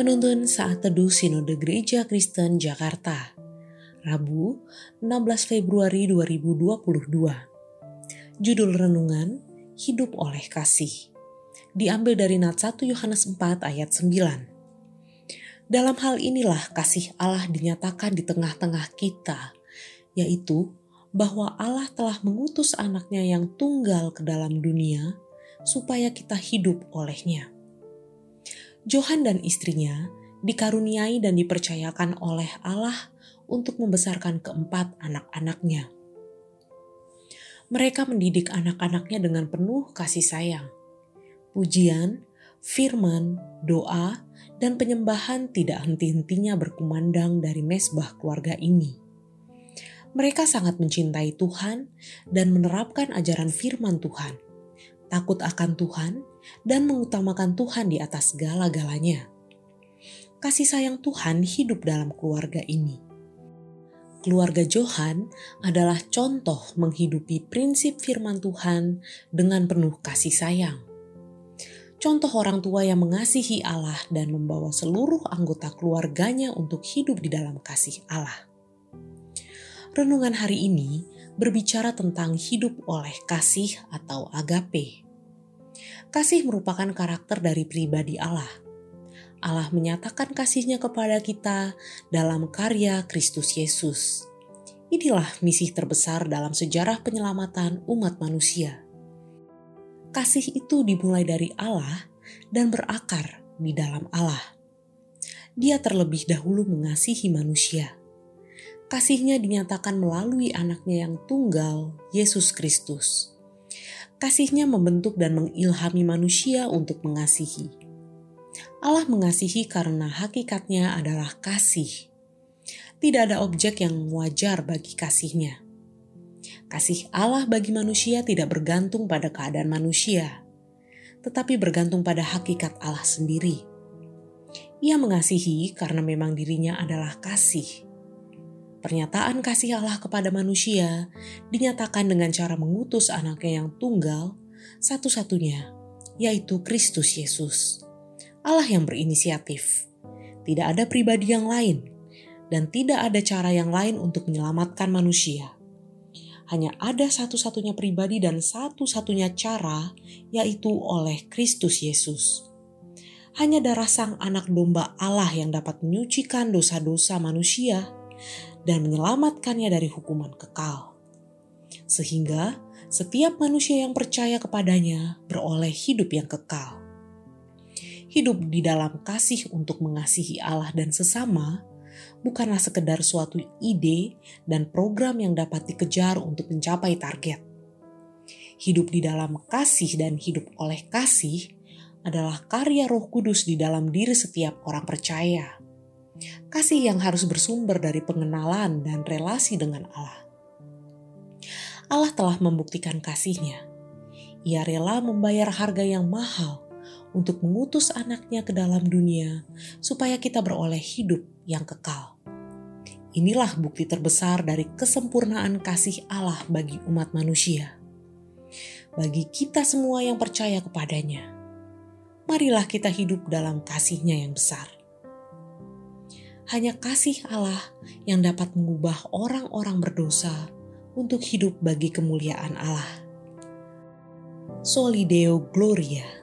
Penuntun Saat Teduh Sinode Gereja Kristen Jakarta Rabu 16 Februari 2022 Judul Renungan Hidup oleh Kasih Diambil dari Nat 1 Yohanes 4 ayat 9 Dalam hal inilah kasih Allah dinyatakan di tengah-tengah kita, yaitu bahwa Allah telah mengutus anaknya yang tunggal ke dalam dunia supaya kita hidup olehnya. Johan dan istrinya dikaruniai dan dipercayakan oleh Allah untuk membesarkan keempat anak-anaknya. Mereka mendidik anak-anaknya dengan penuh kasih sayang. Pujian, firman, doa, dan penyembahan tidak henti-hentinya berkumandang dari mesbah keluarga ini. Mereka sangat mencintai Tuhan dan menerapkan ajaran firman Tuhan takut akan Tuhan, dan mengutamakan Tuhan di atas segala-galanya. Kasih sayang Tuhan hidup dalam keluarga ini. Keluarga Johan adalah contoh menghidupi prinsip firman Tuhan dengan penuh kasih sayang. Contoh orang tua yang mengasihi Allah dan membawa seluruh anggota keluarganya untuk hidup di dalam kasih Allah. Renungan hari ini berbicara tentang hidup oleh kasih atau agape. Kasih merupakan karakter dari pribadi Allah. Allah menyatakan kasihnya kepada kita dalam karya Kristus Yesus. Inilah misi terbesar dalam sejarah penyelamatan umat manusia. Kasih itu dimulai dari Allah dan berakar di dalam Allah. Dia terlebih dahulu mengasihi manusia kasihnya dinyatakan melalui anaknya yang tunggal, Yesus Kristus. Kasihnya membentuk dan mengilhami manusia untuk mengasihi. Allah mengasihi karena hakikatnya adalah kasih. Tidak ada objek yang wajar bagi kasihnya. Kasih Allah bagi manusia tidak bergantung pada keadaan manusia, tetapi bergantung pada hakikat Allah sendiri. Ia mengasihi karena memang dirinya adalah kasih Pernyataan kasih Allah kepada manusia dinyatakan dengan cara mengutus anaknya yang tunggal, satu-satunya, yaitu Kristus Yesus. Allah yang berinisiatif. Tidak ada pribadi yang lain, dan tidak ada cara yang lain untuk menyelamatkan manusia. Hanya ada satu-satunya pribadi dan satu-satunya cara, yaitu oleh Kristus Yesus. Hanya darah Sang Anak Domba Allah yang dapat menyucikan dosa-dosa manusia dan menyelamatkannya dari hukuman kekal. Sehingga setiap manusia yang percaya kepadanya beroleh hidup yang kekal. Hidup di dalam kasih untuk mengasihi Allah dan sesama bukanlah sekedar suatu ide dan program yang dapat dikejar untuk mencapai target. Hidup di dalam kasih dan hidup oleh kasih adalah karya Roh Kudus di dalam diri setiap orang percaya kasih yang harus bersumber dari pengenalan dan relasi dengan Allah. Allah telah membuktikan kasihnya. Ia rela membayar harga yang mahal untuk mengutus anaknya ke dalam dunia supaya kita beroleh hidup yang kekal. Inilah bukti terbesar dari kesempurnaan kasih Allah bagi umat manusia. Bagi kita semua yang percaya kepadanya, marilah kita hidup dalam kasihnya yang besar hanya kasih Allah yang dapat mengubah orang-orang berdosa untuk hidup bagi kemuliaan Allah. Solideo Gloria